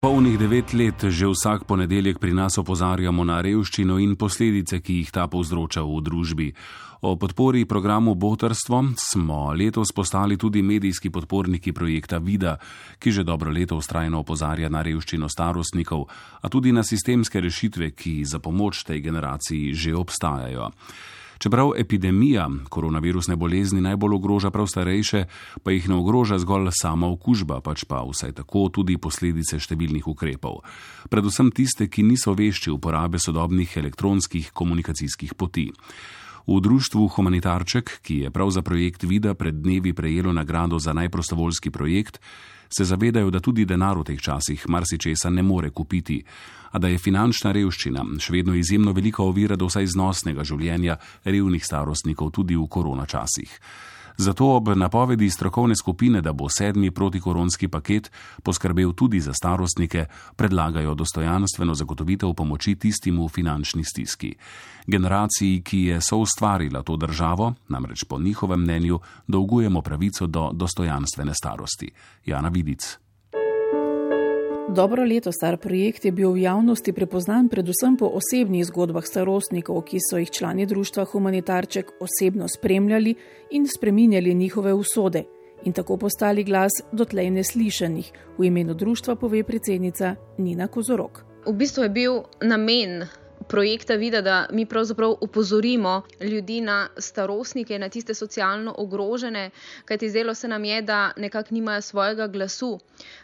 Polnih devet let že vsak ponedeljek pri nas opozarjamo na revščino in posledice, ki jih ta povzroča v družbi. O podpori programu Botrstvo smo letos postali tudi medijski podporniki projekta Vida, ki že dobro leto ustrajno opozarja na revščino starostnikov, a tudi na sistemske rešitve, ki za pomoč tej generaciji že obstajajo. Čeprav epidemija koronavirusne bolezni najbolj ogroža prav starejše, pa jih ne ogroža zgolj sama okužba, pač pa vsaj tako tudi posledice številnih ukrepov. Predvsem tiste, ki niso vešči uporabe sodobnih elektronskih komunikacijskih poti. V društvu Humanitarček, ki je prav za projekt Vida pred dnevi prejelo nagrado za najprostovoljski projekt, se zavedajo, da tudi denar v teh časih marsičesa ne more kupiti, a da je finančna revščina še vedno izjemno velika ovira do vsaj znosnega življenja revnih starostnikov tudi v koronačasih. Zato ob napovedi strokovne skupine, da bo sedmi protikoronski paket poskrbel tudi za starostnike, predlagajo dostojanstveno zagotovitev pomoči tistim v finančni stiski. Generaciji, ki je soustvarila to državo, namreč po njihovem mnenju, dolgujemo pravico do dostojanstvene starosti. Jana Vidic. Dobro leto star projekt je bil v javnosti prepoznan predvsem po osebnih zgodbah starostnikov, ki so jih člani društva Humanitarček osebno spremljali in spreminjali njihove usode in tako postali glas dotlej neslišanih. V imenu društva pove predsednica Nina Kozorok. V bistvu je bil namen projekta vidi, da mi pravzaprav upozorimo ljudi na starostnike, na tiste socialno ogrožene, kajti zdelo se nam je, da nekako nimajo svojega glasu.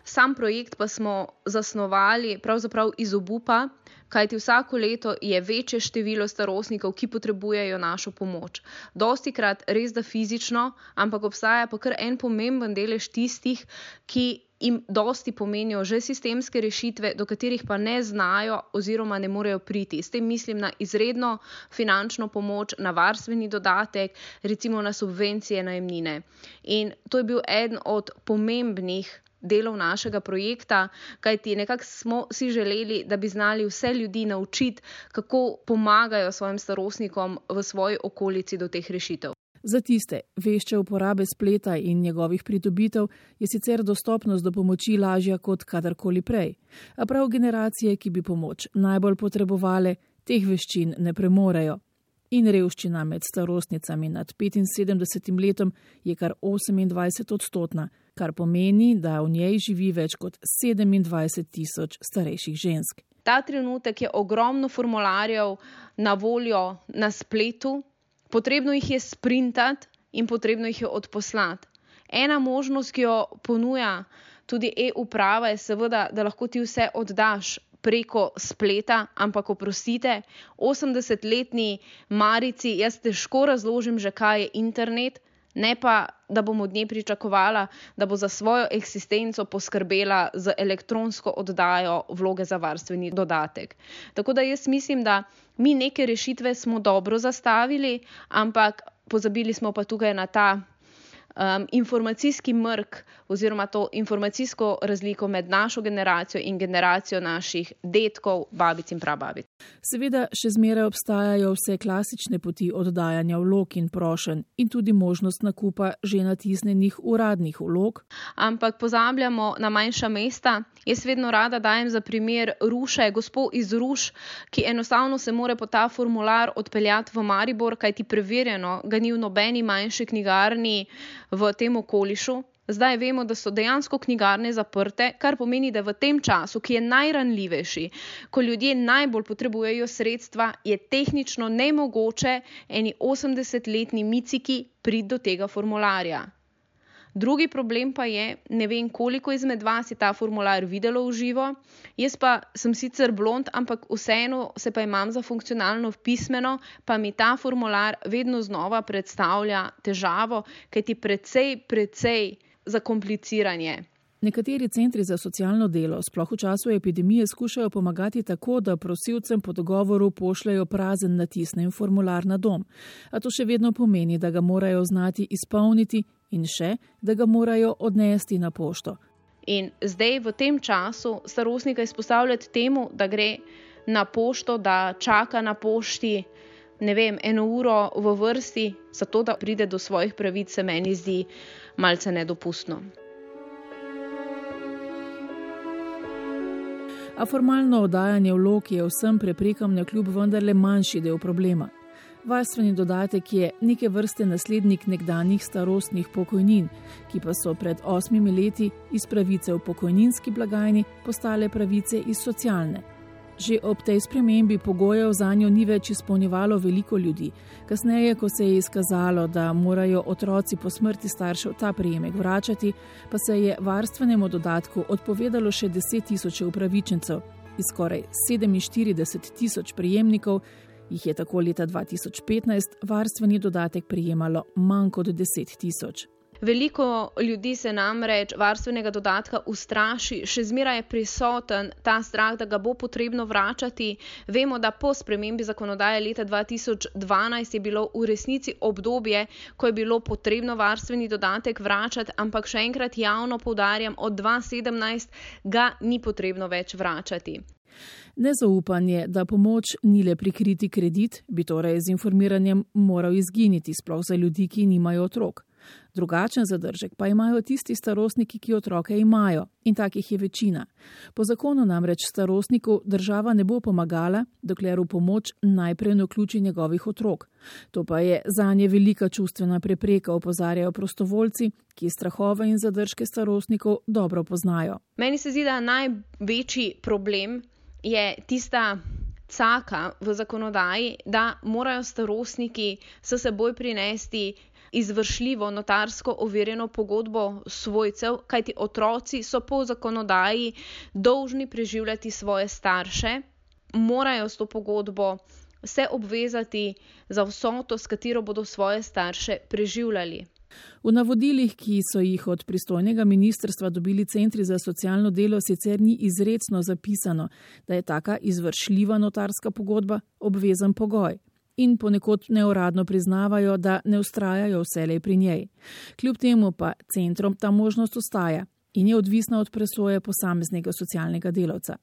Sam projekt pa smo zasnovali pravzaprav iz obupa. Kajti vsako leto je večje število starostnikov, ki potrebujejo našo pomoč. Dosti krat res da fizično, ampak obstaja pa kar en pomemben delež tistih, ki jim dosti pomenijo že sistemske rešitve, do katerih pa ne znajo oziroma ne morejo priti. S tem mislim na izredno finančno pomoč, na varstveni dodatek, recimo na subvencije najemnine. In to je bil eden od pomembnih. Delov našega projekta, kajti nekako smo si želeli, da bi znali vse ljudi naučiti, kako pomagajo svojim starostnikom v svoji okolici do teh rešitev. Za tiste, vešče uporabe spleta in njegovih pridobitev, je sicer dostopnost do pomoči lažja kot kadarkoli prej. A prav generacije, ki bi pomoč najbolj potrebovale, teh veščin ne premorejo. In revščina med starostnicami nad 75 letom je kar 28 odstotna, kar pomeni, da v njej živi več kot 27 tisoč starejših žensk. Ta trenutek je ogromno formularjev na voljo na spletu, potrebno jih je sprintati in potrebno jih je odposlati. Ena možnost, ki jo ponuja tudi e-uprava, je seveda, da lahko ti vse oddaš preko spleta, ampak oprostite, 80-letni Marici, jaz težko razložim že, kaj je internet. Ne pa, da bom od nje pričakovala, da bo za svojo eksistenco poskrbela z elektronsko oddajo vloge za varstveni dodatek. Tako da jaz mislim, da mi neke rešitve smo dobro zastavili, ampak pozabili smo pa tukaj na ta um, informacijski mrk oziroma to informacijsko razliko med našo generacijo in generacijo naših detkov, babic in prababic. Seveda, še zmeraj obstajajo vse klasične poti oddajanja vlog in prošen in tudi možnost nakupa že natisnenih uradnih vlog. Ampak pozabljamo na manjša mesta. Jaz vedno rada dajem za primer Ruše, gospod iz Ruš, ki enostavno se more po ta formular odpeljati v Maribor, kajti preverjeno ga ni v nobeni manjši knjigarni v tem okolišu. Zdaj vemo, da so dejansko knjigarne zaprte, kar pomeni, da v tem času, ki je najranljivejši, ko ljudje najbolj potrebujejo sredstva, je tehnično nemogoče eni 80-letni miciki priti do tega formularja. Drugi problem pa je, ne vem, koliko izmed vas je ta formular videlo v živo. Jaz pa sem sicer blond, ampak vseeno se pa imam za funkcionalno pismeno, pa mi ta formular vedno znova predstavlja težavo, ker ti precej, precej zakompliciranje. Nekateri centri za socialno delo, sploh v času epidemije, skušajo pomagati tako, da prosilcem po dogovoru pošljajo prazen natisnen formular na dom. A to še vedno pomeni, da ga morajo znati izpolniti in še, da ga morajo odnesti na pošto. In zdaj v tem času starostnika izpostavljati temu, da gre na pošto, da čaka na pošti. Ne vem, eno uro v vrsti, zato da pride do svojih pravic, se meni zdi malce nedopustno. A formalno oddajanje vlog je vsem preprekam na kljub vendarle manjši del problema. Varstveni dodatek je neke vrste naslednik nekdanjih starostnih pokojnin, ki pa so pred osmimi leti iz pravice v pokojninski blagajni postale pravice iz socialne. Že ob tej spremembi pogojev za njo ni več izpolnjevalo veliko ljudi. Kasneje, ko se je izkazalo, da morajo otroci po smrti staršev ta prejemek vračati, pa se je varstvenemu dodatku odpovedalo še 10 tisoč upravičencev. Iz skoraj 47 tisoč prejemnikov jih je tako leta 2015 varstveni dodatek prejemalo manj kot 10 tisoč. Veliko ljudi se namreč varstvenega dodatka ustraši, še zmeraj je prisoten ta strah, da ga bo potrebno vračati. Vemo, da po spremembi zakonodaje leta 2012 je bilo v resnici obdobje, ko je bilo potrebno varstveni dodatek vračati, ampak še enkrat javno poudarjam, od 2017 ga ni potrebno več vračati. Nezaupanje, da pomoč ni le prikriti kredit, bi torej z informiranjem moral izginiti, sploh za ljudi, ki nimajo otrok. Drugačen zadržek pa imajo tisti starostniki, ki otroke imajo, in takih je večina. Po zakonu namreč starostniku država ne bo pomagala, dokler v pomoč najprej ne vključi njegovih otrok. To pa je za nje velika čustvena prepreka, opozarjajo prostovoljci, ki strahove in zadržke starostnikov dobro poznajo. Meni se zdi, da največji problem je tista. Caka v zakonodaji, da morajo starostniki s seboj prinesti izvršljivo notarsko overjeno pogodbo svojcev, kajti otroci so po zakonodaji dolžni preživljati svoje starše, morajo s to pogodbo se obvezati za vsoto, s katero bodo svoje starše preživljali. V navodilih, ki so jih od pristojnega ministrstva dobili centri za socialno delo, sicer ni izredno zapisano, da je taka izvršljiva notarska pogodba obvezen pogoj in ponekod neuradno priznavajo, da ne ustrajajo vselej pri njej. Kljub temu pa centrom ta možnost ostaja in je odvisna od presoje posameznega socialnega delavca.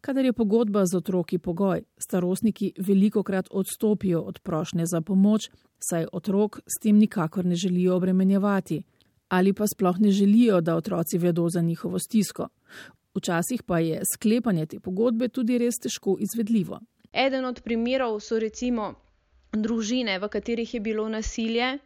Kadar je pogodba z otroki pogoj, starostniki veliko krat odstopijo od prošnje za pomoč, saj otrok s tem nikakor ne želijo obremenjevati ali pa sploh ne želijo, da otroci vedo za njihovo stisko. Včasih pa je sklepanje te pogodbe tudi res težko izvedljivo. Eden od primerov so recimo družine, v katerih je bilo nasilje,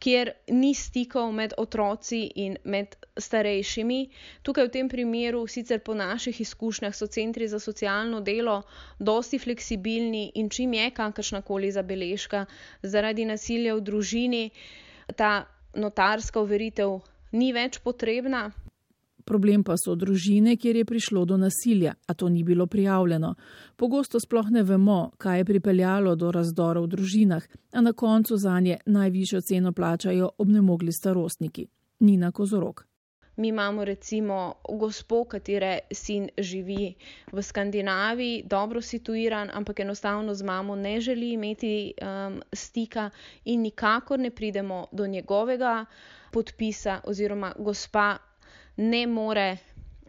kjer ni stikov med otroci in med starejšimi. Tukaj v tem primeru, sicer po naših izkušnjah, so centri za socialno delo dosti fleksibilni in čim je kakršnakoli zabeležka zaradi nasilja v družini, ta notarska uveritev ni več potrebna. Problem pa so družine, kjer je prišlo do nasilja, a to ni bilo prijavljeno. Pogosto sploh ne vemo, kaj je pripeljalo do razdora v družinah, a na koncu za nje najvišjo ceno plačajo obnemogli starostniki. Nina Kozorok. Mi imamo recimo gospo, katere sin živi v Skandinaviji, dobro situiran, ampak enostavno z mamo ne želi imeti um, stika in nikakor ne pridemo do njegovega podpisa oziroma gospa ne more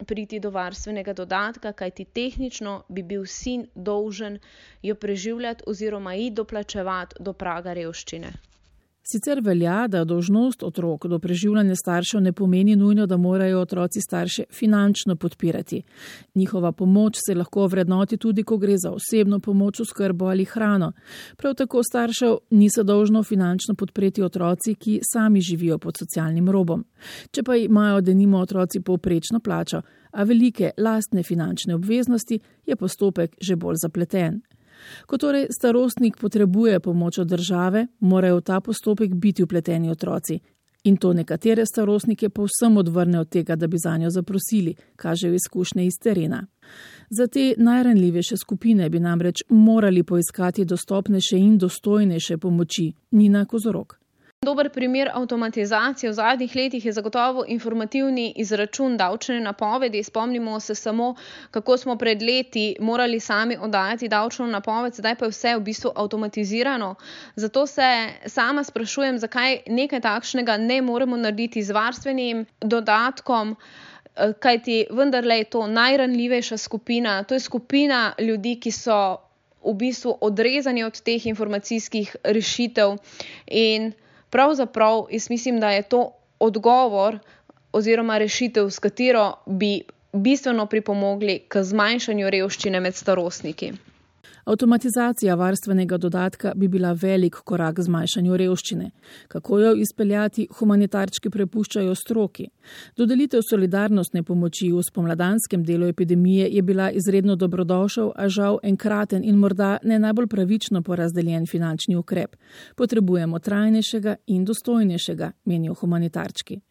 priti do varstvenega dodatka, kajti tehnično bi bil sin dolžen jo preživljati oziroma ji doplačevati do praga revščine. Sicer velja, da dožnost otrok do preživljanja staršev ne pomeni nujno, da morajo otroci starše finančno podpirati. Njihova pomoč se lahko vrednoti tudi, ko gre za osebno pomoč v skrbo ali hrano. Prav tako staršev niso dolžno finančno podpreti otroci, ki sami živijo pod socialnim robom. Če pa imajo denimo otroci povprečno plačo, a velike lastne finančne obveznosti, je postopek že bolj zapleten. Ko torej starostnik potrebuje pomoč od države, morajo v ta postopek biti upleteni otroci. In to nekatere starostnike povsem odvrne od tega, da bi za njo zaprosili, kažejo izkušnje iz terena. Za te najranljivejše skupine bi namreč morali poiskati dostopnejše in dostojnejše pomoči, Nina Kozorok. Dober primer avtomatizacije v zadnjih letih je zagotovo informativni izračun davčne napovedi. Spomnimo se samo, kako smo pred leti morali sami oddajati davčno napoved, zdaj pa je vse v bistvu avtomatizirano. Zato se sama sprašujem, zakaj nekaj takšnega ne moremo narediti z varstvenim dodatkom. Kajti vendarle je to najranljivejša skupina, to je skupina ljudi, ki so v bistvu odrezani od teh informacijskih rešitev. In pravzaprav jaz mislim, da je to odgovor oziroma rešitev, s katero bi bistveno pripomogli k zmanjšanju revščine med starostniki. Avtomatizacija varstvenega dodatka bi bila velik korak k zmanjšanju revščine. Kako jo izpeljati, humanitarčki prepuščajo stroki. Dodelitev solidarnostne pomoči v spomladanskem delu epidemije je bila izredno dobrodošel, a žal enkraten in morda ne najbolj pravično porazdeljen finančni ukrep. Potrebujemo trajnejšega in dostojnejšega, menijo humanitarčki.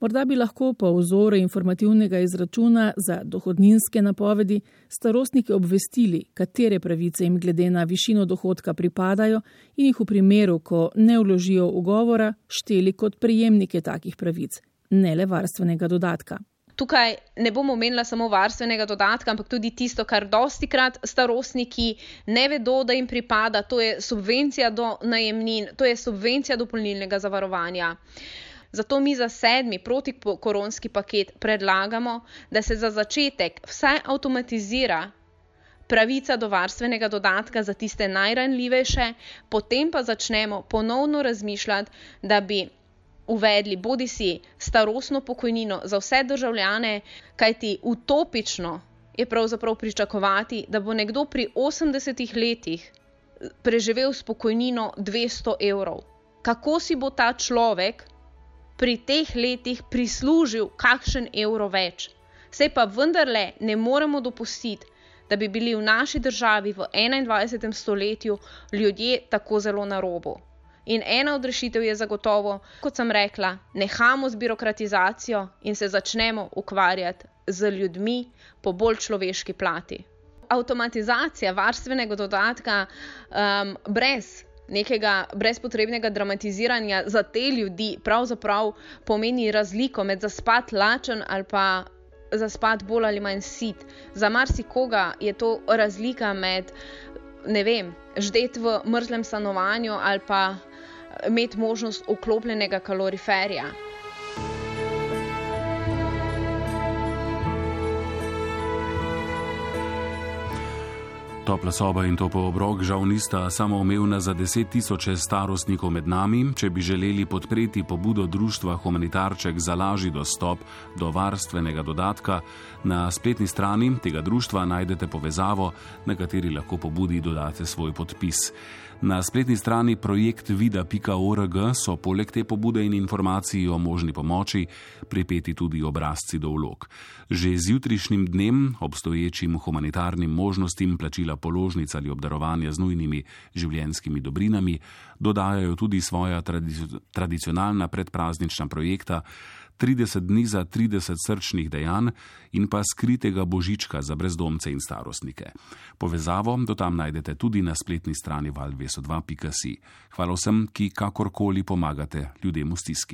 Morda bi lahko po vzoru informativnega izračuna za dohodninske napovedi starostnike obvestili, katere pravice jim glede na višino dohodka pripadajo in jih v primeru, ko ne vložijo ugovora, šteli kot prejemnike takih pravic, ne le varstvenega dodatka. Tukaj ne bomo omenila samo varstvenega dodatka, ampak tudi tisto, kar dosti krat starostniki ne vedo, da jim pripada, to je subvencija do najemnin, to je subvencija dopolnilnega zavarovanja. Zato mi za sedmi protikoronski paket predlagamo, da se za začetek vsaj avtomatizira pravica do varstvenega dodatka za tiste najranljivejše, potem pa začnemo ponovno razmišljati, da bi uvedli bodi si starostno pokojnino za vse državljane, kajti utopično je pravzaprav pričakovati, da bo nekdo pri 80 letih preživel s pokojnino 200 evrov. Kako si bo ta človek pri teh letih prislužil kakšen evro več. Sej pa vendarle ne moremo dopustiti, da bi bili v naši državi v 21. stoletju ljudje tako zelo na robu. In ena od rešitev je zagotovo, kot sem rekla, nehamo z birokratizacijo in se začnemo ukvarjati z ljudmi po bolj človeški plati. Avtomatizacija varstvenega dodatka um, brez nekega brezpotrebnega dramatiziranja za te ljudi pravzaprav pomeni razliko med zaspat lačen ali pa zaspat bolj ali manj sit. Za marsikoga je to razlika med, ne vem, ždet v mrzlem stanovanju ali pa imeti možnost vklopljenega kaloriferja. Topla soba in topo obrok žal nista samoumevna za deset tisoče starostnikov med nami, če bi želeli podpreti pobudo društva Humanitarček za lažji dostop do varstvenega dodatka. Na spletni strani tega društva najdete povezavo, na kateri lahko pobudi dodate svoj podpis. Na spletni strani projekt vida.org so poleg te pobude in informacij o možni pomoči pripeti tudi obrazci do vlog. Že z jutrišnjim dnem obstoječim humanitarnim možnostim plačila položnic ali obdarovanja z nujnimi življenskimi dobrinami dodajajo tudi svoja tradicionalna predpraznična projekta. 30 dni za 30 srčnih dejanj in pa skritega božička za brezdomce in starostnike. Povezavo do tam najdete tudi na spletni strani valveso2.si. Hvala vsem, ki kakorkoli pomagate ljudem v stiski.